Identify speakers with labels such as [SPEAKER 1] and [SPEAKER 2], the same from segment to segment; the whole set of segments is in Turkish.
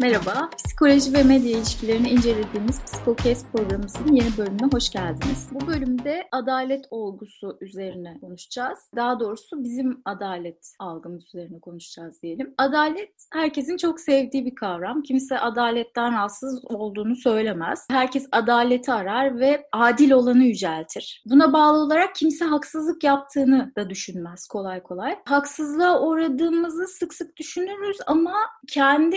[SPEAKER 1] Merhaba, psikoloji ve medya ilişkilerini incelediğimiz Psikokes programımızın yeni bölümüne hoş geldiniz. Bu bölümde adalet olgusu üzerine konuşacağız. Daha doğrusu bizim adalet algımız üzerine konuşacağız diyelim. Adalet herkesin çok sevdiği bir kavram. Kimse adaletten rahatsız olduğunu söylemez. Herkes adaleti arar ve adil olanı yüceltir. Buna bağlı olarak kimse haksızlık yaptığını da düşünmez kolay kolay. Haksızlığa uğradığımızı sık sık düşünürüz ama kendi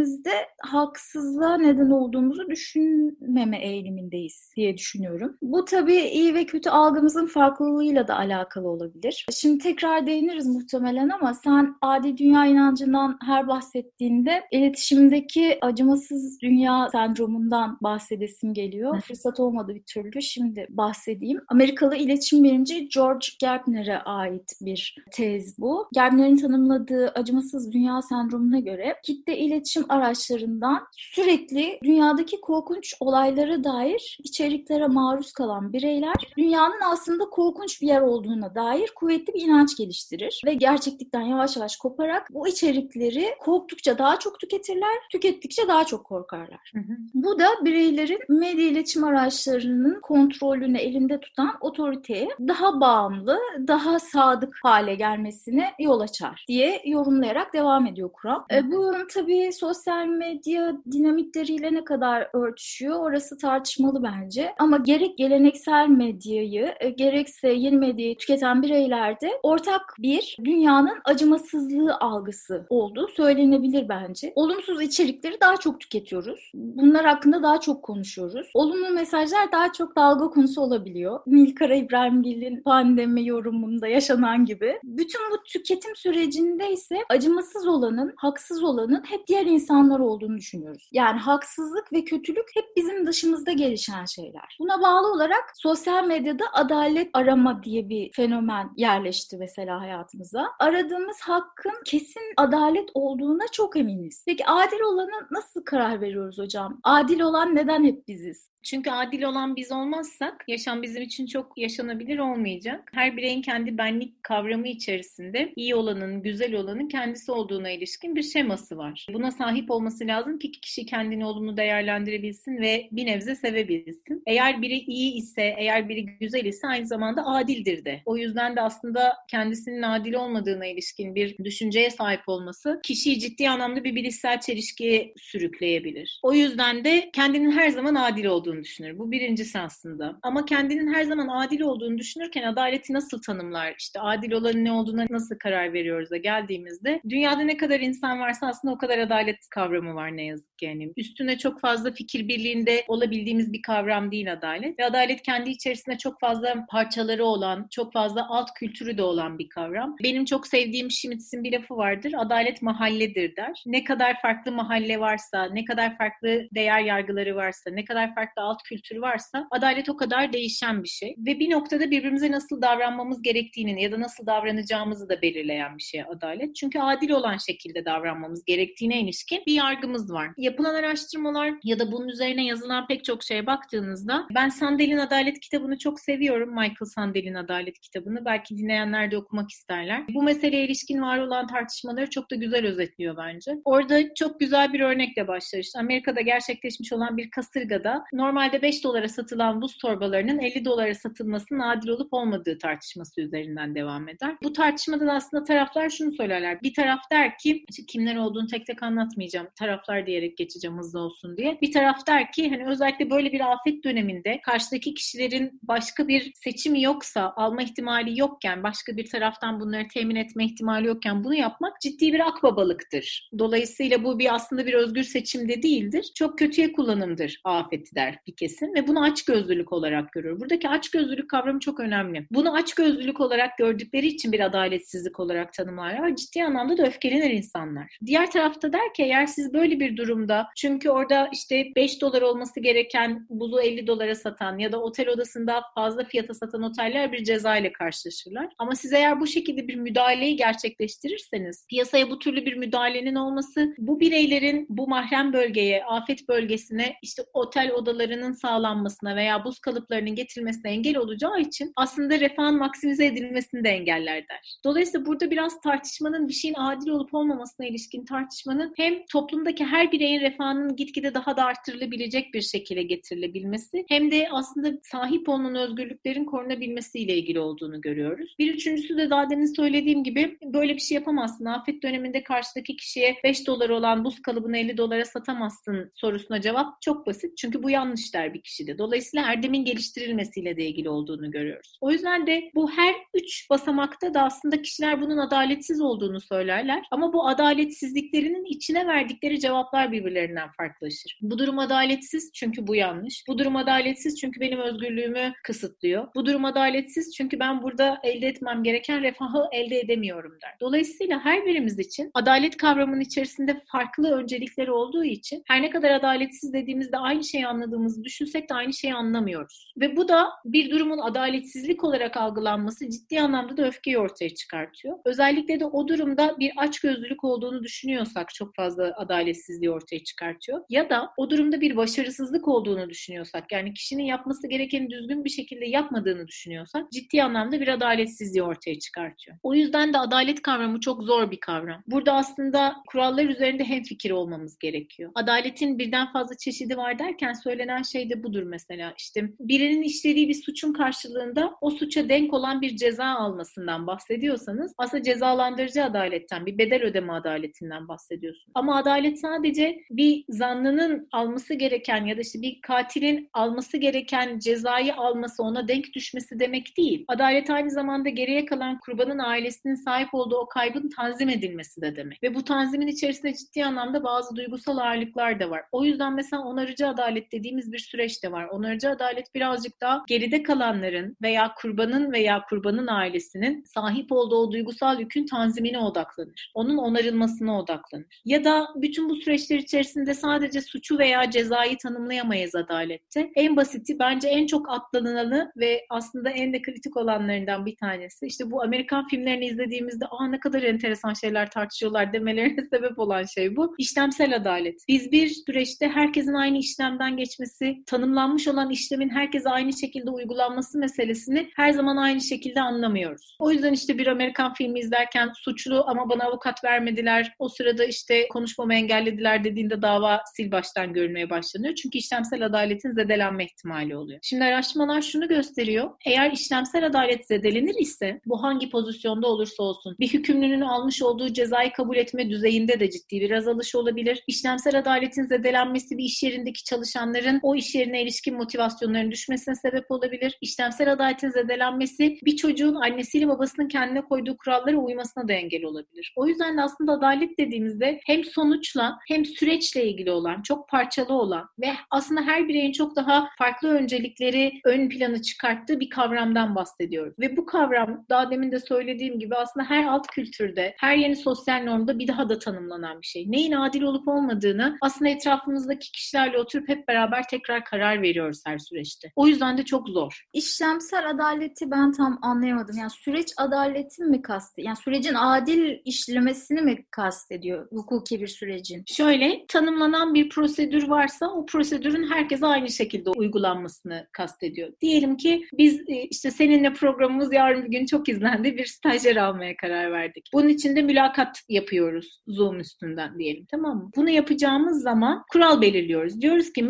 [SPEAKER 1] ilişkilerimizde haksızlığa neden olduğumuzu düşünmeme eğilimindeyiz diye düşünüyorum. Bu tabii iyi ve kötü algımızın farklılığıyla da alakalı olabilir. Şimdi tekrar değiniriz muhtemelen ama sen adi dünya inancından her bahsettiğinde iletişimdeki acımasız dünya sendromundan bahsedesim geliyor. Fırsat olmadı bir türlü. Şimdi bahsedeyim. Amerikalı iletişim bilimci George Gerbner'e ait bir tez bu. Gerbner'in tanımladığı acımasız dünya sendromuna göre kitle iletişim araçlarından sürekli dünyadaki korkunç olaylara dair içeriklere maruz kalan bireyler dünyanın aslında korkunç bir yer olduğuna dair kuvvetli bir inanç geliştirir ve gerçeklikten yavaş yavaş koparak bu içerikleri korktukça daha çok tüketirler, tükettikçe daha çok korkarlar. Hı hı. Bu da bireylerin medya iletişim araçlarının kontrolünü elinde tutan otoriteye daha bağımlı, daha sadık hale gelmesine yol açar diye yorumlayarak devam ediyor kuram. E, bu yorum tabii sosyal medya dinamikleriyle ne kadar örtüşüyor orası tartışmalı bence. Ama gerek geleneksel medyayı e, gerekse yeni medyayı tüketen bireylerde ortak bir dünyanın acımasızlığı algısı olduğu söylenebilir bence. Olumsuz içerikleri daha çok tüketiyoruz. Bunlar hakkında daha çok konuşuyoruz. Olumlu mesajlar daha çok dalga konusu olabiliyor. Nilkara İbrahimgil'in pandemi yorumunda yaşanan gibi. Bütün bu tüketim sürecinde ise acımasız olanın, haksız olanın hep diğer insanlar olduğunu düşünüyoruz. Yani haksızlık ve kötülük hep bizim dışımızda gelişen şeyler. Buna bağlı olarak sosyal medyada adalet arama diye bir fenomen yerleşti mesela hayatımıza. Aradığımız hakkın kesin adalet olduğuna çok eminiz. Peki adil olana nasıl karar veriyoruz hocam? Adil olan neden hep biziz?
[SPEAKER 2] Çünkü adil olan biz olmazsak yaşam bizim için çok yaşanabilir olmayacak. Her bireyin kendi benlik kavramı içerisinde iyi olanın, güzel olanın kendisi olduğuna ilişkin bir şeması var. Buna sahip olması lazım ki kişi kendini olumlu değerlendirebilsin ve bir nebze sevebilsin. Eğer biri iyi ise, eğer biri güzel ise aynı zamanda adildir de. O yüzden de aslında kendisinin adil olmadığına ilişkin bir düşünceye sahip olması kişiyi ciddi anlamda bir bilişsel çelişkiye sürükleyebilir. O yüzden de kendinin her zaman adil olduğunu olduğunu düşünür. Bu birincisi aslında. Ama kendinin her zaman adil olduğunu düşünürken adaleti nasıl tanımlar? İşte adil olanın ne olduğuna nasıl karar veriyoruz da geldiğimizde dünyada ne kadar insan varsa aslında o kadar adalet kavramı var ne yazık ki. Yani üstüne çok fazla fikir birliğinde olabildiğimiz bir kavram değil adalet. Ve adalet kendi içerisinde çok fazla parçaları olan, çok fazla alt kültürü de olan bir kavram. Benim çok sevdiğim Schmitz'in bir lafı vardır. Adalet mahalledir der. Ne kadar farklı mahalle varsa, ne kadar farklı değer yargıları varsa, ne kadar farklı farklı alt kültürü varsa adalet o kadar değişen bir şey. Ve bir noktada birbirimize nasıl davranmamız gerektiğini ya da nasıl davranacağımızı da belirleyen bir şey adalet. Çünkü adil olan şekilde davranmamız gerektiğine ilişkin bir yargımız var. Yapılan araştırmalar ya da bunun üzerine yazılan pek çok şeye baktığınızda ben Sandel'in Adalet kitabını çok seviyorum. Michael Sandel'in Adalet kitabını. Belki dinleyenler de okumak isterler. Bu meseleye ilişkin var olan tartışmaları çok da güzel özetliyor bence. Orada çok güzel bir örnekle başlar. İşte Amerika'da gerçekleşmiş olan bir kasırgada normal normalde 5 dolara satılan buz torbalarının 50 dolara satılmasının adil olup olmadığı tartışması üzerinden devam eder. Bu tartışmada da aslında taraflar şunu söylerler. Bir taraf der ki, kimler olduğunu tek tek anlatmayacağım, taraflar diyerek geçeceğim hızlı olsun diye. Bir taraf der ki hani özellikle böyle bir afet döneminde karşıdaki kişilerin başka bir seçimi yoksa, alma ihtimali yokken, başka bir taraftan bunları temin etme ihtimali yokken bunu yapmak ciddi bir akbabalıktır. Dolayısıyla bu bir aslında bir özgür seçim de değildir. Çok kötüye kullanımdır afeti der bir kesim ve bunu açgözlülük olarak görüyor. Buradaki açgözlülük kavramı çok önemli. Bunu açgözlülük olarak gördükleri için bir adaletsizlik olarak tanımlarlar. Ciddi anlamda da öfkelenir insanlar. Diğer tarafta der ki eğer siz böyle bir durumda çünkü orada işte 5 dolar olması gereken buzu 50 dolara satan ya da otel odasında fazla fiyata satan oteller bir ceza ile karşılaşırlar. Ama siz eğer bu şekilde bir müdahaleyi gerçekleştirirseniz piyasaya bu türlü bir müdahalenin olması bu bireylerin bu mahrem bölgeye, afet bölgesine işte otel odaları koşullarının sağlanmasına veya buz kalıplarının getirilmesine engel olacağı için aslında refahın maksimize edilmesini de engeller der. Dolayısıyla burada biraz tartışmanın bir şeyin adil olup olmamasına ilişkin tartışmanın hem toplumdaki her bireyin refahının gitgide daha da arttırılabilecek bir şekilde getirilebilmesi hem de aslında sahip olunan özgürlüklerin korunabilmesiyle ilgili olduğunu görüyoruz. Bir üçüncüsü de daha demin söylediğim gibi böyle bir şey yapamazsın. Afet döneminde karşıdaki kişiye 5 dolar olan buz kalıbını 50 dolara satamazsın sorusuna cevap çok basit. Çünkü bu yanlış der bir kişide. Dolayısıyla erdemin geliştirilmesiyle de ilgili olduğunu görüyoruz. O yüzden de bu her üç basamakta da aslında kişiler bunun adaletsiz olduğunu söylerler. Ama bu adaletsizliklerinin içine verdikleri cevaplar birbirlerinden farklılaşır. Bu durum adaletsiz çünkü bu yanlış. Bu durum adaletsiz çünkü benim özgürlüğümü kısıtlıyor. Bu durum adaletsiz çünkü ben burada elde etmem gereken refahı elde edemiyorum der. Dolayısıyla her birimiz için adalet kavramının içerisinde farklı öncelikleri olduğu için her ne kadar adaletsiz dediğimizde aynı şeyi anladığımızı düşünsek de aynı şeyi anlamıyoruz. Ve bu da bir durumun adaletsizlik olarak algılanması ciddi anlamda da öfkeyi ortaya çıkartıyor. Özellikle de o durumda bir açgözlülük olduğunu düşünüyorsak çok fazla adaletsizliği ortaya çıkartıyor. Ya da o durumda bir başarısızlık olduğunu düşünüyorsak yani kişinin yapması gerekeni düzgün bir şekilde yapmadığını düşünüyorsak ciddi anlamda bir adaletsizliği ortaya çıkartıyor. O yüzden de adalet kavramı çok zor bir kavram. Burada aslında kurallar üzerinde hem fikir olmamız gerekiyor. Adaletin birden fazla çeşidi var derken söylenen şey de budur mesela. İşte birinin işlediği bir suçun karşılığında o suça denk olan bir ceza almasından bahsediyorsanız aslında cezalandırıcı adaletten, bir bedel ödeme adaletinden bahsediyorsunuz. Ama adalet sadece bir zanlının alması gereken ya da işte bir katilin alması gereken cezayı alması, ona denk düşmesi demek değil. Adalet aynı zamanda geriye kalan kurbanın ailesinin sahip olduğu o kaybın tanzim edilmesi de demek. Ve bu tanzimin içerisinde ciddi anlamda bazı duygusal ağırlıklar da var. O yüzden mesela onarıcı adalet dediğimiz bir süreç de var. Onarıcı adalet birazcık daha geride kalanların veya kurbanın veya kurbanın ailesinin sahip olduğu o duygusal yükün tanzimine odaklanır. Onun onarılmasına odaklanır. Ya da bütün bu süreçler içerisinde sadece suçu veya cezayı tanımlayamayız adalette. En basiti bence en çok atlanılanı ve aslında en de kritik olanlarından bir tanesi. İşte bu Amerikan filmlerini izlediğimizde aa ne kadar enteresan şeyler tartışıyorlar demelerine sebep olan şey bu. İşlemsel adalet. Biz bir süreçte herkesin aynı işlemden geçmesi, tanımlanmış olan işlemin herkese aynı şekilde uygulanması meselesini her zaman aynı şekilde anlamıyoruz. O yüzden işte bir Amerikan filmi izlerken suçlu ama bana avukat vermediler, o sırada işte konuşmamı engellediler dediğinde dava sil baştan görülmeye başlanıyor. Çünkü işlemsel adaletin zedelenme ihtimali oluyor. Şimdi araştırmalar şunu gösteriyor. Eğer işlemsel adalet zedelenir ise bu hangi pozisyonda olursa olsun bir hükümlünün almış olduğu cezayı kabul etme düzeyinde de ciddi bir azalış olabilir. İşlemsel adaletin zedelenmesi bir iş yerindeki çalışanların o iş yerine ilişkin motivasyonların düşmesine sebep olabilir. İşlemsel adaletin zedelenmesi bir çocuğun annesiyle babasının kendine koyduğu kurallara uymasına da engel olabilir. O yüzden de aslında adalet dediğimizde hem sonuçla hem süreçle ilgili olan, çok parçalı olan ve aslında her bireyin çok daha farklı öncelikleri ön planı çıkarttığı bir kavramdan bahsediyoruz. Ve bu kavram daha demin de söylediğim gibi aslında her alt kültürde, her yeni sosyal normda bir daha da tanımlanan bir şey. Neyin adil olup olmadığını aslında etrafımızdaki kişilerle oturup hep beraber tekrar karar veriyoruz her süreçte. O yüzden de çok zor.
[SPEAKER 1] İşlemsel adaleti ben tam anlayamadım. Yani süreç adaletin mi kastı? Yani sürecin adil işlemesini mi kastediyor hukuki bir sürecin?
[SPEAKER 2] Şöyle tanımlanan bir prosedür varsa o prosedürün herkese aynı şekilde uygulanmasını kastediyor. Diyelim ki biz e, işte seninle programımız yarın bir gün çok izlendi bir stajyer almaya karar verdik. Bunun için de mülakat yapıyoruz Zoom üstünden diyelim tamam mı? Bunu yapacağımız zaman kural belirliyoruz. Diyoruz ki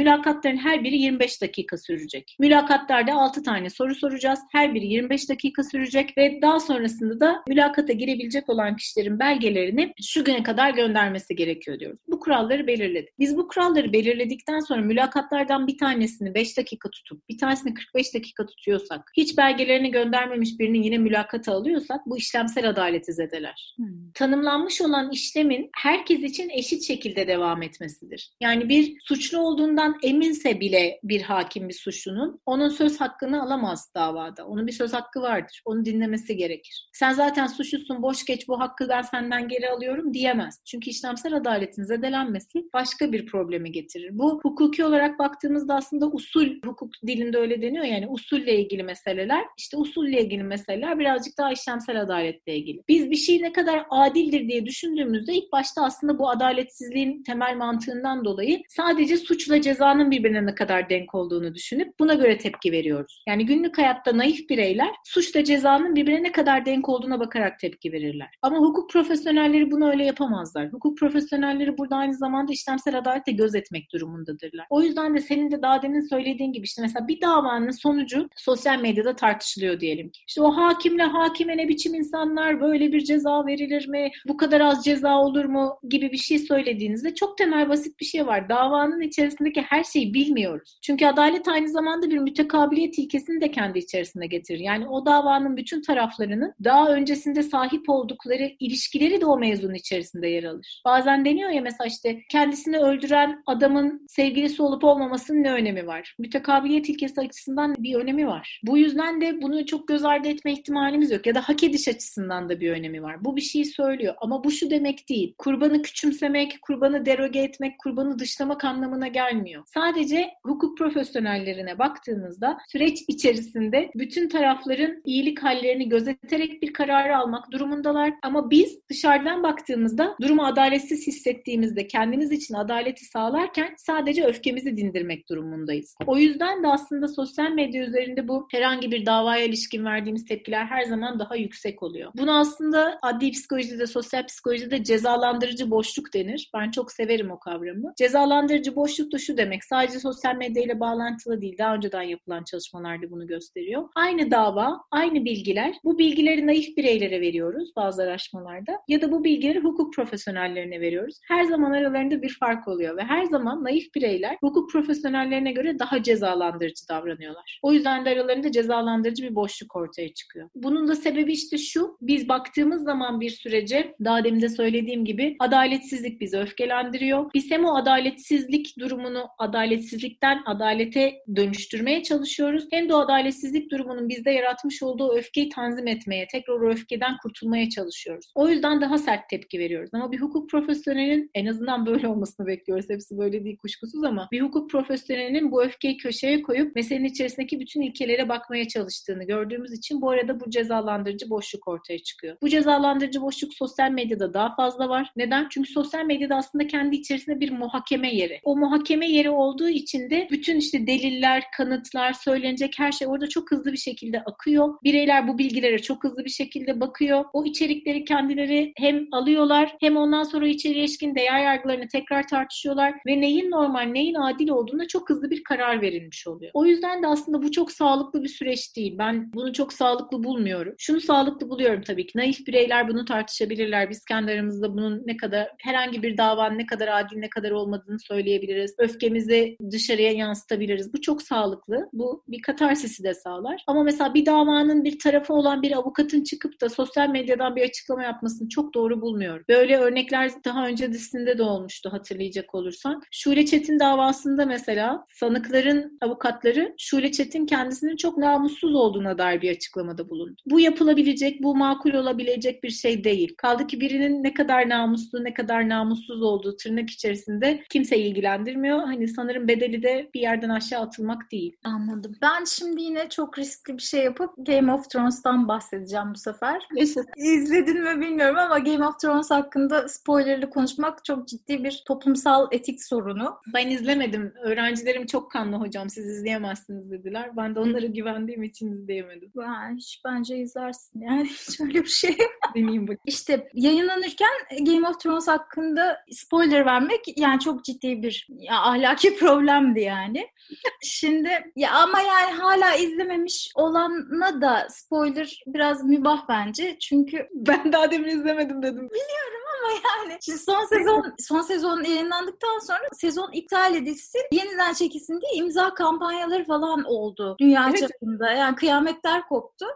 [SPEAKER 2] mülakatların her biri 25 dakika sürecek. Mülakatlarda 6 tane soru soracağız. Her biri 25 dakika sürecek ve daha sonrasında da mülakata girebilecek olan kişilerin belgelerini şu güne kadar göndermesi gerekiyor diyoruz. Bu kuralları belirledik. Biz bu kuralları belirledikten sonra mülakatlardan bir tanesini 5 dakika tutup bir tanesini 45 dakika tutuyorsak, hiç belgelerini göndermemiş birinin yine mülakata alıyorsak bu işlemsel adaleti zedeler. Hmm. Tanımlanmış olan işlemin herkes için eşit şekilde devam etmesidir. Yani bir suçlu olduğundan eminse bile bir hakim bir suçlunun onun söz hakkını alamaz davada. Onun bir söz hakkı vardır. Onu dinlemesi gerekir. Sen zaten suçlusun boş geç bu hakkı ben senden geri alıyorum diyemez. Çünkü işlemsel adaletin zedelenmesi başka bir problemi getirir. Bu hukuki olarak baktığımızda aslında usul hukuk dilinde öyle deniyor yani usulle ilgili meseleler. İşte usulle ilgili meseleler birazcık daha işlemsel adaletle ilgili. Biz bir şey ne kadar adildir diye düşündüğümüzde ilk başta aslında bu adaletsizliğin temel mantığından dolayı sadece suçla cezanın birbirine birbirine ne kadar denk olduğunu düşünüp buna göre tepki veriyoruz. Yani günlük hayatta naif bireyler suçla cezanın birbirine ne kadar denk olduğuna bakarak tepki verirler. Ama hukuk profesyonelleri bunu öyle yapamazlar. Hukuk profesyonelleri burada aynı zamanda işlemsel adalete göz etmek durumundadırlar. O yüzden de senin de daha demin söylediğin gibi işte mesela bir davanın sonucu sosyal medyada tartışılıyor diyelim ki. İşte o hakimle hakime ne biçim insanlar böyle bir ceza verilir mi? Bu kadar az ceza olur mu? gibi bir şey söylediğinizde çok temel basit bir şey var. Davanın içerisindeki her bilmiyoruz. Çünkü adalet aynı zamanda bir mütekabiliyet ilkesini de kendi içerisinde getirir. Yani o davanın bütün taraflarının daha öncesinde sahip oldukları ilişkileri de o mevzunun içerisinde yer alır. Bazen deniyor ya mesela işte kendisini öldüren adamın sevgilisi olup olmamasının ne önemi var? Mütekabiliyet ilkesi açısından bir önemi var. Bu yüzden de bunu çok göz ardı etme ihtimalimiz yok. Ya da hak ediş açısından da bir önemi var. Bu bir şeyi söylüyor. Ama bu şu demek değil. Kurbanı küçümsemek, kurbanı deroge etmek, kurbanı dışlamak anlamına gelmiyor. Sadece hukuk profesyonellerine baktığımızda süreç içerisinde bütün tarafların iyilik hallerini gözeterek bir kararı almak durumundalar. Ama biz dışarıdan baktığımızda durumu adaletsiz hissettiğimizde kendimiz için adaleti sağlarken sadece öfkemizi dindirmek durumundayız. O yüzden de aslında sosyal medya üzerinde bu herhangi bir davaya ilişkin verdiğimiz tepkiler her zaman daha yüksek oluyor. Bunu aslında adli psikolojide, sosyal psikolojide cezalandırıcı boşluk denir. Ben çok severim o kavramı. Cezalandırıcı boşluk da şu demek. Sadece sosyal medya ile bağlantılı değil. Daha önceden yapılan çalışmalarda bunu gösteriyor. Aynı dava, aynı bilgiler. Bu bilgileri naif bireylere veriyoruz bazı araştırmalarda. Ya da bu bilgileri hukuk profesyonellerine veriyoruz. Her zaman aralarında bir fark oluyor ve her zaman naif bireyler hukuk profesyonellerine göre daha cezalandırıcı davranıyorlar. O yüzden de aralarında cezalandırıcı bir boşluk ortaya çıkıyor. Bunun da sebebi işte şu. Biz baktığımız zaman bir sürece daha demin de söylediğim gibi adaletsizlik bizi öfkelendiriyor. Biz hem o adaletsizlik durumunu adaletsizlikten adalete dönüştürmeye çalışıyoruz. Hem de o adaletsizlik durumunun bizde yaratmış olduğu öfkeyi tanzim etmeye, tekrar o öfkeden kurtulmaya çalışıyoruz. O yüzden daha sert tepki veriyoruz. Ama bir hukuk profesyonelinin en azından böyle olmasını bekliyoruz. Hepsi böyle değil kuşkusuz ama bir hukuk profesyonelinin bu öfkeyi köşeye koyup meselenin içerisindeki bütün ilkelere bakmaya çalıştığını gördüğümüz için bu arada bu cezalandırıcı boşluk ortaya çıkıyor. Bu cezalandırıcı boşluk sosyal medyada daha fazla var. Neden? Çünkü sosyal medyada aslında kendi içerisinde bir muhakeme yeri. O muhakeme yeri olduğu için de bütün işte deliller, kanıtlar, söylenecek her şey orada çok hızlı bir şekilde akıyor. Bireyler bu bilgilere çok hızlı bir şekilde bakıyor. O içerikleri kendileri hem alıyorlar hem ondan sonra içeriye ilişkin değer yargılarını tekrar tartışıyorlar ve neyin normal, neyin adil olduğunda çok hızlı bir karar verilmiş oluyor. O yüzden de aslında bu çok sağlıklı bir süreç değil. Ben bunu çok sağlıklı bulmuyorum. Şunu sağlıklı buluyorum tabii ki. Naif bireyler bunu tartışabilirler. Biz kendi aramızda bunun ne kadar herhangi bir davanın ne kadar adil ne kadar olmadığını söyleyebiliriz. Öfkemizi dışarıya yansıtabiliriz. Bu çok sağlıklı. Bu bir katarsisi de sağlar. Ama mesela bir davanın bir tarafı olan bir avukatın çıkıp da sosyal medyadan bir açıklama yapmasını çok doğru bulmuyorum. Böyle örnekler daha önce dizisinde de olmuştu hatırlayacak olursan. Şule Çetin davasında mesela sanıkların avukatları Şule Çetin kendisinin çok namussuz olduğuna dair bir açıklamada bulundu. Bu yapılabilecek, bu makul olabilecek bir şey değil. Kaldı ki birinin ne kadar namuslu, ne kadar namussuz olduğu tırnak içerisinde kimseyi ilgilendirmiyor. Hani sanırım bedeli de bir yerden aşağı atılmak değil.
[SPEAKER 1] Anladım. Ben şimdi yine çok riskli bir şey yapıp Game of Thrones'tan bahsedeceğim bu sefer. İzledin mi bilmiyorum ama Game of Thrones hakkında spoilerlı konuşmak çok ciddi bir toplumsal etik sorunu.
[SPEAKER 2] Ben izlemedim. Öğrencilerim çok kanlı hocam siz izleyemezsiniz dediler. Ben de onlara güvendiğim için izleyemedim.
[SPEAKER 1] Ben hiç bence izlersin yani şöyle bir şey.
[SPEAKER 2] Deneyeyim bak.
[SPEAKER 1] İşte yayınlanırken Game of Thrones hakkında spoiler vermek yani çok ciddi bir ya, ahlaki problemdi yani. Şimdi ya ama yani hala izlememiş olana da spoiler biraz mübah bence. Çünkü
[SPEAKER 2] ben daha demin izlemedim dedim.
[SPEAKER 1] Biliyorum ama yani şimdi son sezon son sezon yayınlandıktan sonra sezon iptal edilsin, yeniden çekilsin diye imza kampanyaları falan oldu dünya evet. çapında. Yani kıyametler koptu.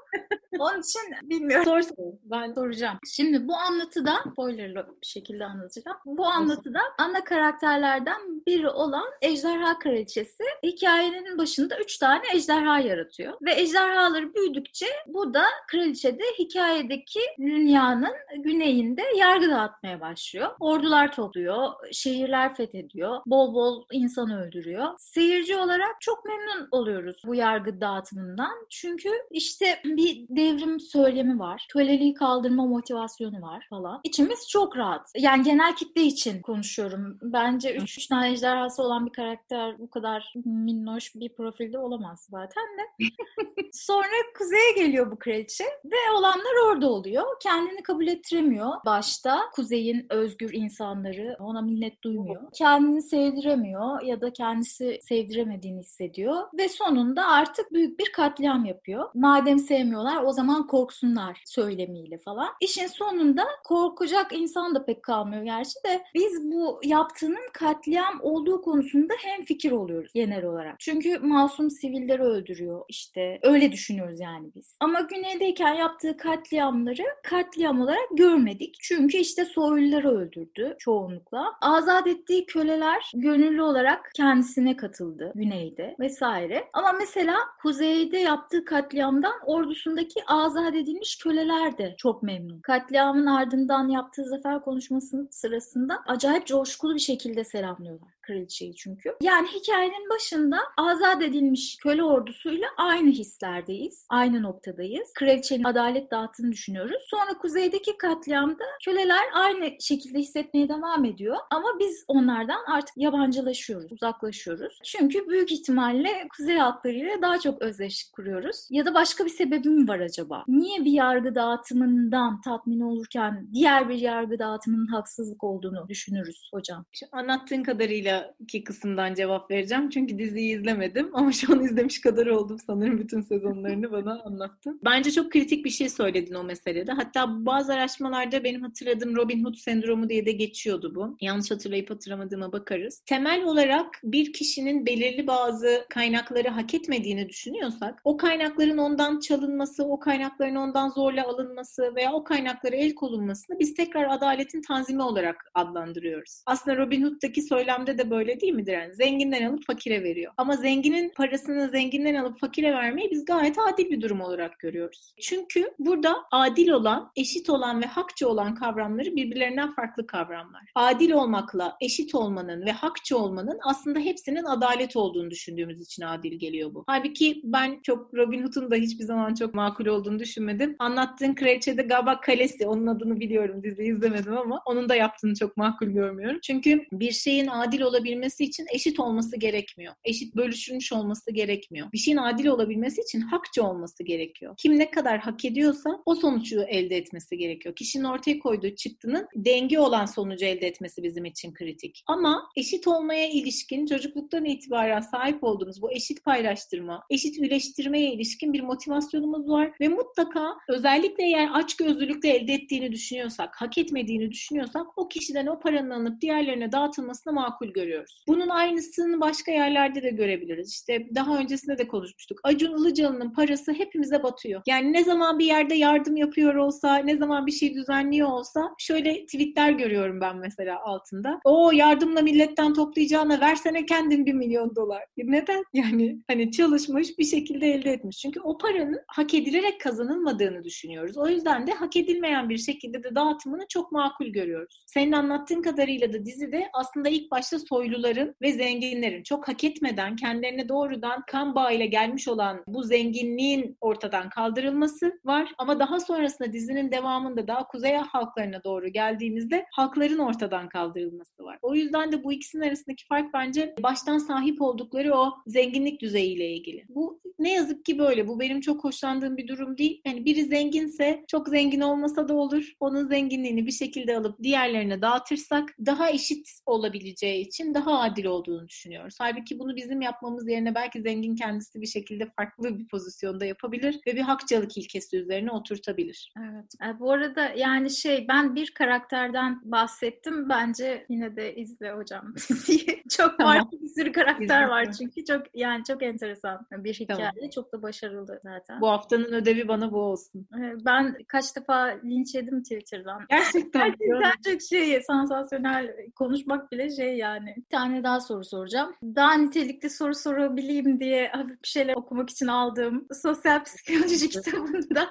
[SPEAKER 1] Onun için bilmiyorum.
[SPEAKER 2] Sor, sor. Ben soracağım.
[SPEAKER 1] Şimdi bu anlatıda spoilerlı bir şekilde anlatacağım. Bu anlatıda ana karakterlerden biri olan Ejderha Kraliçesi hikayenin başında üç tane ejderha yaratıyor. Ve ejderhaları büyüdükçe bu da kraliçe de hikayedeki dünyanın güneyinde yargı dağıtmaya başlıyor. Ordular topluyor, şehirler fethediyor, bol bol insan öldürüyor. Seyirci olarak çok memnun oluyoruz bu yargı dağıtımından. Çünkü işte bir devrim söylemi var. Köleliği kaldırma motivasyonu var falan. İçimiz çok rahat. Yani genel kitle için konuşuyorum. Bence üç, üç tane ejderhası olan bir karakter bu kadar minnoş bir profilde olamaz zaten de. Sonra kuzeye geliyor bu kraliçe ve olanlar orada oluyor. Kendini kabul ettiremiyor başta. Kuzeyin özgür insanları ona minnet duymuyor. Kendini sevdiremiyor ya da kendisi sevdiremediğini hissediyor ve sonunda artık büyük bir katliam yapıyor. Madem sevmiyorlar o zaman korksunlar söylemiyle falan. İşin sonunda korkacak insan da pek kalmıyor gerçi de biz bu yaptığının katliam olduğu konusunda hem fikir oluyoruz genel olarak. Çünkü masum sivilleri öldürüyor işte öyle düşünüyoruz yani biz. Ama güneydeyken yaptığı katliamları katliam olarak görmedik. Çünkü işte soyluları öldürdü çoğunlukla. Azat ettiği köleler gönüllü olarak kendisine katıldı güneyde vesaire. Ama mesela kuzeyde yaptığı katliamdan ordusundaki azat edilmiş köleler de çok memnun. Katliamın ardından yaptığı zafer konuşmasının sırasında acayip coşkulu bir şekilde selamlıyorlar kraliçeyi çünkü. Yani hikayenin başında azat edilmiş köle ordusuyla aynı hislerdeyiz. Aynı noktadayız. Kraliçenin adalet dağıttığını düşünüyoruz. Sonra kuzeydeki katliamda köleler aynı şekilde hissetmeye devam ediyor. Ama biz onlardan artık yabancılaşıyoruz, uzaklaşıyoruz. Çünkü büyük ihtimalle kuzey halklarıyla daha çok özdeşlik kuruyoruz. Ya da başka bir sebebi mi var acaba? Niye bir yargı dağıtımından tatmin olurken diğer bir yargı dağıtımının haksızlık olduğunu düşünürüz hocam?
[SPEAKER 2] Şu anlattığın kadarıyla ki kısımdan cevap vereceğim. Çünkü diziyi izlemedim ama şu an izlemiş kadar oldum sanırım bütün sezonlarını bana anlattın. Bence çok kritik bir şey söyledin o meselede. Hatta bazı araştırmalarda benim hatırladığım Robin Hood sendromu diye de geçiyordu bu. Yanlış hatırlayıp hatırlamadığıma bakarız. Temel olarak bir kişinin belirli bazı kaynakları hak etmediğini düşünüyorsak o kaynakların ondan çalınması, o kaynakların ondan zorla alınması veya o kaynaklara el konulmasını biz tekrar adaletin tanzimi olarak adlandırıyoruz. Aslında Robin Hood'daki söylemde de böyle değil midir? Yani zenginden alıp fakire veriyor. Ama zenginin parasını zenginden alıp fakire vermeyi biz gayet adil bir durum olarak görüyoruz. Çünkü burada adil olan, eşit olan ve hakçı olan kavramları birbirlerinden farklı kavramlar. Adil olmakla eşit olmanın ve hakçı olmanın aslında hepsinin adalet olduğunu düşündüğümüz için adil geliyor bu. Halbuki ben çok Robin Hood'un da hiçbir zaman çok makul olduğunu düşünmedim. Anlattığın kraliçede galiba Kalesi, onun adını biliyorum diziyi izlemedim ama onun da yaptığını çok makul görmüyorum. Çünkü bir şeyin adil olabilmesi için eşit olması gerekmiyor. Eşit bölüşülmüş olması gerekmiyor. Bir şeyin adil olabilmesi için hakçı olması gerekiyor. Kim ne kadar hak ediyorsa o sonucu elde etmesi gerekiyor. Kişinin ortaya koyduğu çıktının denge olan sonucu elde etmesi bizim için kritik. Ama eşit olmaya ilişkin çocukluktan itibaren sahip olduğumuz bu eşit paylaştırma, eşit üleştirmeye ilişkin bir motivasyonumuz var ve mutlaka özellikle eğer aç gözlülükle elde ettiğini düşünüyorsak, hak etmediğini düşünüyorsak o kişiden o paranın alınıp diğerlerine dağıtılmasını makul görüyoruz. Bunun aynısını başka yerlerde de görebiliriz. İşte daha öncesinde de konuşmuştuk. Acun Ilıcalı'nın parası hepimize batıyor. Yani ne zaman bir yerde yardım yapıyor olsa, ne zaman bir şey düzenliyor olsa şöyle tweetler görüyorum ben mesela altında. O yardımla milletten toplayacağına versene kendin bir milyon dolar. Neden? Yani hani çalışmış bir şekilde elde etmiş. Çünkü o paranın hak edilerek kazanılmadığını düşünüyoruz. O yüzden de hak edilmeyen bir şekilde de dağıtımını çok makul görüyoruz. Senin anlattığın kadarıyla da dizide aslında ilk başta soyluların ve zenginlerin çok hak etmeden kendilerine doğrudan kan bağıyla gelmiş olan bu zenginliğin ortadan kaldırılması var. Ama daha sonrasında dizinin devamında daha kuzey halklarına doğru geldiğimizde halkların ortadan kaldırılması var. O yüzden de bu ikisinin arasındaki fark bence baştan sahip oldukları o zenginlik düzeyiyle ilgili. Bu ne yazık ki böyle. Bu benim çok hoşlandığım bir durum değil. Yani biri zenginse çok zengin olmasa da olur. Onun zenginliğini bir şekilde alıp diğerlerine dağıtırsak daha eşit olabileceği için daha adil olduğunu düşünüyoruz. Halbuki bunu bizim yapmamız yerine belki zengin kendisi bir şekilde farklı bir pozisyonda yapabilir ve bir hakçılık ilkesi üzerine oturtabilir.
[SPEAKER 1] Evet. E, bu arada yani şey ben bir karakterden bahsettim. Bence yine de izle hocam diziyi. çok tamam. farklı bir sürü karakter var çünkü çok yani çok enteresan bir hikaye. Tamam. Çok da başarılı zaten.
[SPEAKER 2] Bu haftanın ödevi bana bu olsun.
[SPEAKER 1] E, ben kaç defa linç yedim Twitter'dan.
[SPEAKER 2] Gerçekten.
[SPEAKER 1] Gerçekten çok şey sansasyonel konuşmak bile şey yani. Bir tane daha soru soracağım. Daha nitelikli soru sorabileyim diye bir şeyler okumak için aldığım sosyal psikoloji kitabında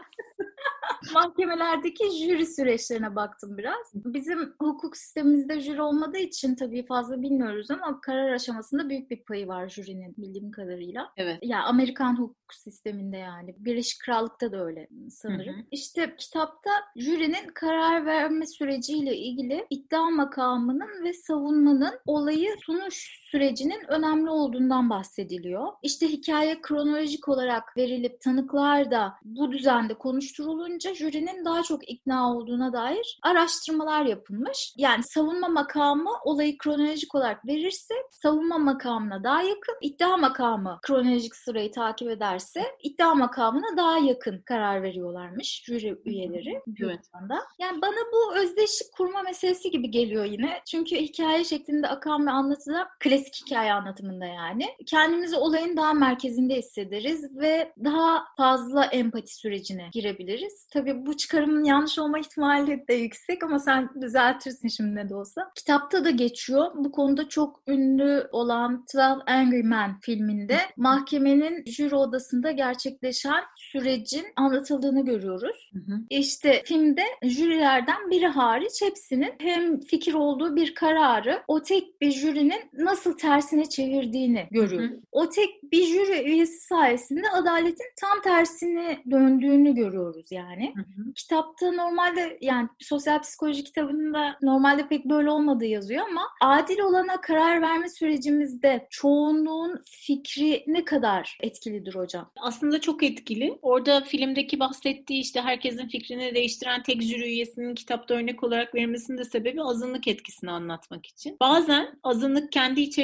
[SPEAKER 1] mahkemelerdeki jüri süreçlerine baktım biraz. Bizim hukuk sistemimizde jüri olmadığı için tabii fazla bilmiyoruz ama karar aşamasında büyük bir payı var jürinin bildiğim kadarıyla.
[SPEAKER 2] Evet.
[SPEAKER 1] Ya yani Amerikan hukuk sisteminde yani. Birleşik Krallık'ta da öyle sanırım. Hı hı. İşte kitapta jürinin karar verme süreciyle ilgili iddia makamının ve savunmanın olayı sunuş sürecinin önemli olduğundan bahsediliyor. İşte hikaye kronolojik olarak verilip tanıklar da bu düzende konuşturulunca jürinin daha çok ikna olduğuna dair araştırmalar yapılmış. Yani savunma makamı olayı kronolojik olarak verirse savunma makamına daha yakın, iddia makamı kronolojik sırayı takip ederse iddia makamına daha yakın karar veriyorlarmış jüri üyeleri. Evet. Yani bana bu özdeşlik kurma meselesi gibi geliyor yine. Çünkü hikaye şeklinde akan ve anlatıda klasik hikaye anlatımında yani. Kendimizi olayın daha merkezinde hissederiz ve daha fazla empati sürecine girebiliriz. Tabii bu çıkarımın yanlış olma ihtimali de yüksek ama sen düzeltirsin şimdi ne de olsa. Kitapta da geçiyor. Bu konuda çok ünlü olan 12 Angry Men filminde mahkemenin jüri odasında gerçekleşen sürecin anlatıldığını görüyoruz. Hı hı. İşte filmde jürilerden biri hariç hepsinin hem fikir olduğu bir kararı o tek bir jürinin nasıl tersine çevirdiğini görüyoruz. Hı. O tek bir jüri üyesi sayesinde adaletin tam tersine döndüğünü görüyoruz yani. Hı hı. Kitapta normalde yani sosyal psikoloji kitabında normalde pek böyle olmadığı yazıyor ama adil olana karar verme sürecimizde çoğunluğun fikri ne kadar etkilidir hocam?
[SPEAKER 2] Aslında çok etkili. Orada filmdeki bahsettiği işte herkesin fikrini değiştiren tek jüri üyesinin kitapta örnek olarak verilmesinin de sebebi azınlık etkisini anlatmak için. Bazen azınlık kendi içerisinde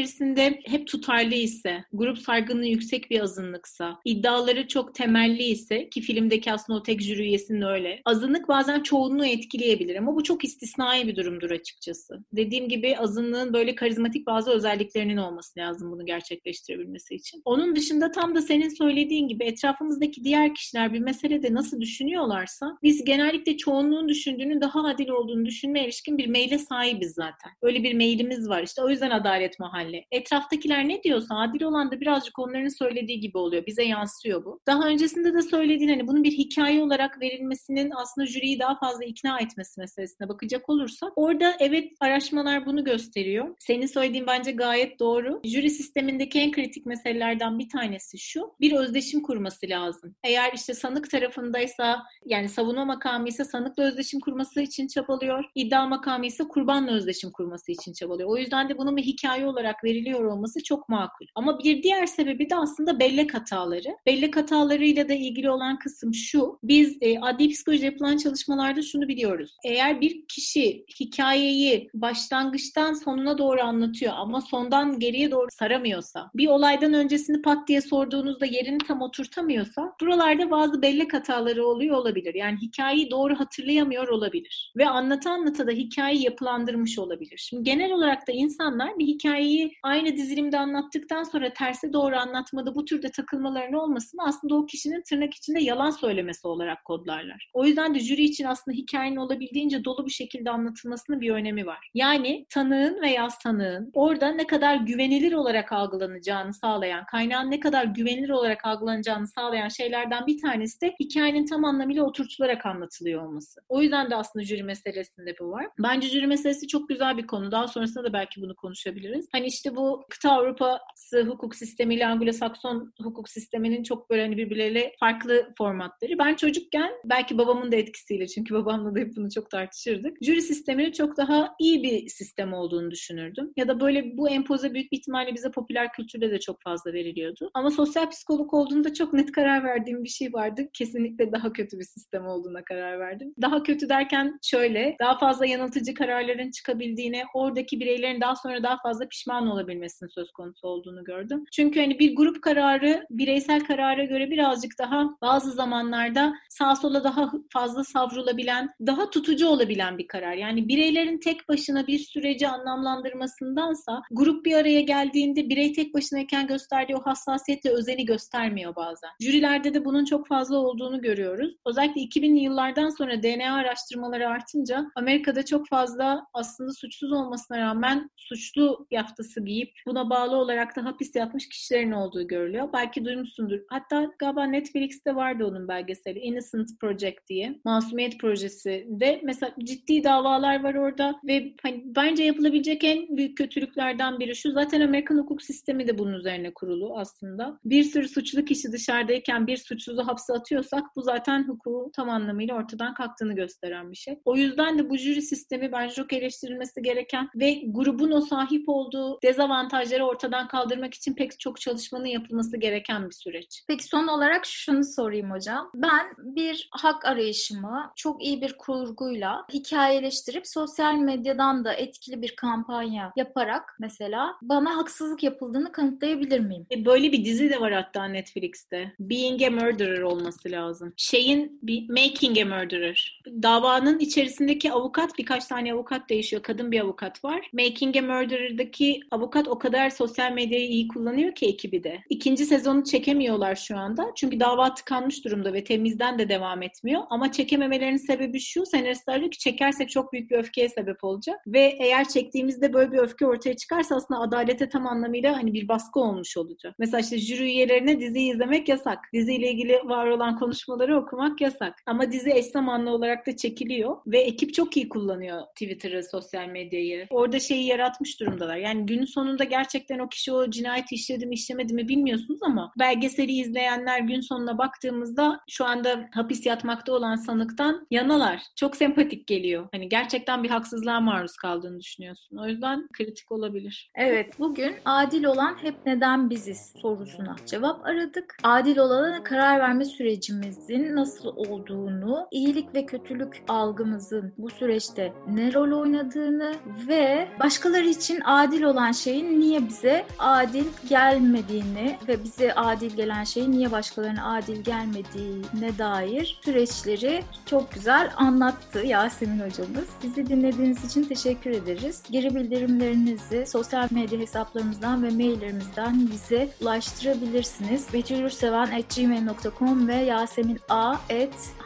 [SPEAKER 2] hep tutarlı ise, grup saygınlığı yüksek bir azınlıksa, iddiaları çok temelli ise ki filmdeki aslında o tek jüri üyesinin öyle. Azınlık bazen çoğunluğu etkileyebilir ama bu çok istisnai bir durumdur açıkçası. Dediğim gibi azınlığın böyle karizmatik bazı özelliklerinin olması lazım bunu gerçekleştirebilmesi için. Onun dışında tam da senin söylediğin gibi etrafımızdaki diğer kişiler bir meselede nasıl düşünüyorlarsa biz genellikle çoğunluğun düşündüğünün daha adil olduğunu düşünmeye ilişkin bir meyle sahibiz zaten. Öyle bir meylimiz var. İşte o yüzden adalet mahalle. Etraftakiler ne diyorsa adil olan da birazcık onların söylediği gibi oluyor. Bize yansıyor bu. Daha öncesinde de söylediğin hani bunun bir hikaye olarak verilmesinin aslında jüriyi daha fazla ikna etmesi meselesine bakacak olursak orada evet araştırmalar bunu gösteriyor. Senin söylediğin bence gayet doğru. Jüri sistemindeki en kritik meselelerden bir tanesi şu. Bir özdeşim kurması lazım. Eğer işte sanık tarafındaysa yani savunma makamı ise sanıkla özdeşim kurması için çabalıyor. İddia makamı ise kurbanla özdeşim kurması için çabalıyor. O yüzden de bunun bir hikaye olarak veriliyor olması çok makul. Ama bir diğer sebebi de aslında bellek hataları. Bellek hatalarıyla da ilgili olan kısım şu. Biz e, adli psikoloji yapılan çalışmalarda şunu biliyoruz. Eğer bir kişi hikayeyi başlangıçtan sonuna doğru anlatıyor ama sondan geriye doğru saramıyorsa, bir olaydan öncesini pat diye sorduğunuzda yerini tam oturtamıyorsa buralarda bazı bellek hataları oluyor olabilir. Yani hikayeyi doğru hatırlayamıyor olabilir. Ve anlata anlata da hikayeyi yapılandırmış olabilir. Şimdi genel olarak da insanlar bir hikayeyi aynı dizilimde anlattıktan sonra terse doğru anlatmada bu türde takılmaların olmasını aslında o kişinin tırnak içinde yalan söylemesi olarak kodlarlar. O yüzden de jüri için aslında hikayenin olabildiğince dolu bir şekilde anlatılmasının bir önemi var. Yani tanığın veya tanığın orada ne kadar güvenilir olarak algılanacağını sağlayan, kaynağın ne kadar güvenilir olarak algılanacağını sağlayan şeylerden bir tanesi de hikayenin tam anlamıyla oturtularak anlatılıyor olması. O yüzden de aslında jüri meselesinde bu var. Bence jüri meselesi çok güzel bir konu. Daha sonrasında da belki bunu konuşabiliriz. Hani işte bu kıta Avrupası hukuk sistemiyle Anglo-Sakson hukuk sisteminin çok böyle hani birbirleriyle farklı formatları. Ben çocukken belki babamın da etkisiyle çünkü babamla da hep bunu çok tartışırdık. Jüri sisteminin çok daha iyi bir sistem olduğunu düşünürdüm. Ya da böyle bu empoze büyük bir ihtimalle bize popüler kültürde de çok fazla veriliyordu. Ama sosyal psikolog olduğunda çok net karar verdiğim bir şey vardı. Kesinlikle daha kötü bir sistem olduğuna karar verdim. Daha kötü derken şöyle, daha fazla yanıltıcı kararların çıkabildiğine, oradaki bireylerin daha sonra daha fazla pişman olabilmesinin söz konusu olduğunu gördüm. Çünkü hani bir grup kararı bireysel karara göre birazcık daha bazı zamanlarda sağ sola daha fazla savrulabilen, daha tutucu olabilen bir karar. Yani bireylerin tek başına bir süreci anlamlandırmasındansa grup bir araya geldiğinde birey tek başınayken gösterdiği o hassasiyetle özeni göstermiyor bazen. Jürilerde de bunun çok fazla olduğunu görüyoruz. Özellikle 2000'li yıllardan sonra DNA araştırmaları artınca Amerika'da çok fazla aslında suçsuz olmasına rağmen suçlu yaftası kuşaklısı giyip buna bağlı olarak da hapis yatmış kişilerin olduğu görülüyor. Belki duymuşsundur. Hatta galiba Netflix'te vardı onun belgeseli Innocent Project diye. Masumiyet projesi de mesela ciddi davalar var orada ve hani bence yapılabilecek en büyük kötülüklerden biri şu. Zaten Amerikan hukuk sistemi de bunun üzerine kurulu aslında. Bir sürü suçlu kişi dışarıdayken bir suçluzu hapse atıyorsak bu zaten hukuku tam anlamıyla ortadan kalktığını gösteren bir şey. O yüzden de bu jüri sistemi bence çok eleştirilmesi gereken ve grubun o sahip olduğu dezavantajları ortadan kaldırmak için pek çok çalışmanın yapılması gereken bir süreç.
[SPEAKER 1] Peki son olarak şunu sorayım hocam. Ben bir hak arayışımı çok iyi bir kurguyla hikayeleştirip sosyal medyadan da etkili bir kampanya yaparak mesela bana haksızlık yapıldığını kanıtlayabilir miyim?
[SPEAKER 2] E, böyle bir dizi de var hatta Netflix'te. Being a Murderer olması lazım. Şeyin bir Making a Murderer. Davanın içerisindeki avukat birkaç tane avukat değişiyor. Kadın bir avukat var. Making a Murderer'daki avukat o kadar sosyal medyayı iyi kullanıyor ki ekibi de. İkinci sezonu çekemiyorlar şu anda. Çünkü dava tıkanmış durumda ve temizden de devam etmiyor. Ama çekememelerinin sebebi şu. Senaristler diyor ki çekersek çok büyük bir öfkeye sebep olacak. Ve eğer çektiğimizde böyle bir öfke ortaya çıkarsa aslında adalete tam anlamıyla hani bir baskı olmuş olacak. Mesela işte jüri üyelerine diziyi izlemek yasak. Diziyle ilgili var olan konuşmaları okumak yasak. Ama dizi eş zamanlı olarak da çekiliyor ve ekip çok iyi kullanıyor Twitter'ı, sosyal medyayı. Orada şeyi yaratmış durumdalar. Yani günün sonunda gerçekten o kişi o cinayeti işledi mi işlemedi mi bilmiyorsunuz ama belgeseli izleyenler gün sonuna baktığımızda şu anda hapis yatmakta olan sanıktan yanalar. Çok sempatik geliyor. Hani gerçekten bir haksızlığa maruz kaldığını düşünüyorsun. O yüzden kritik olabilir.
[SPEAKER 1] Evet, bugün adil olan hep neden biziz sorusuna cevap aradık. Adil olana karar verme sürecimizin nasıl olduğunu, iyilik ve kötülük algımızın bu süreçte ne rol oynadığını ve başkaları için adil olan şeyin niye bize adil gelmediğini ve bize adil gelen şeyin niye başkalarına adil gelmediğine dair süreçleri çok güzel anlattı Yasemin hocamız. Bizi dinlediğiniz için teşekkür ederiz. Geri bildirimlerinizi sosyal medya hesaplarımızdan ve maillerimizden bize ulaştırabilirsiniz. betülürseven.gmail.com ve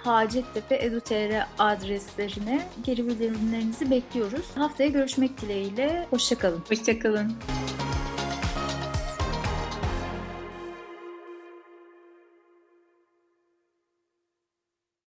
[SPEAKER 1] yasemin.a.hacettepe.edu.tr adreslerine geri bildirimlerinizi bekliyoruz. Haftaya görüşmek dileğiyle. Hoşçakalın.
[SPEAKER 2] Hoşçakalın.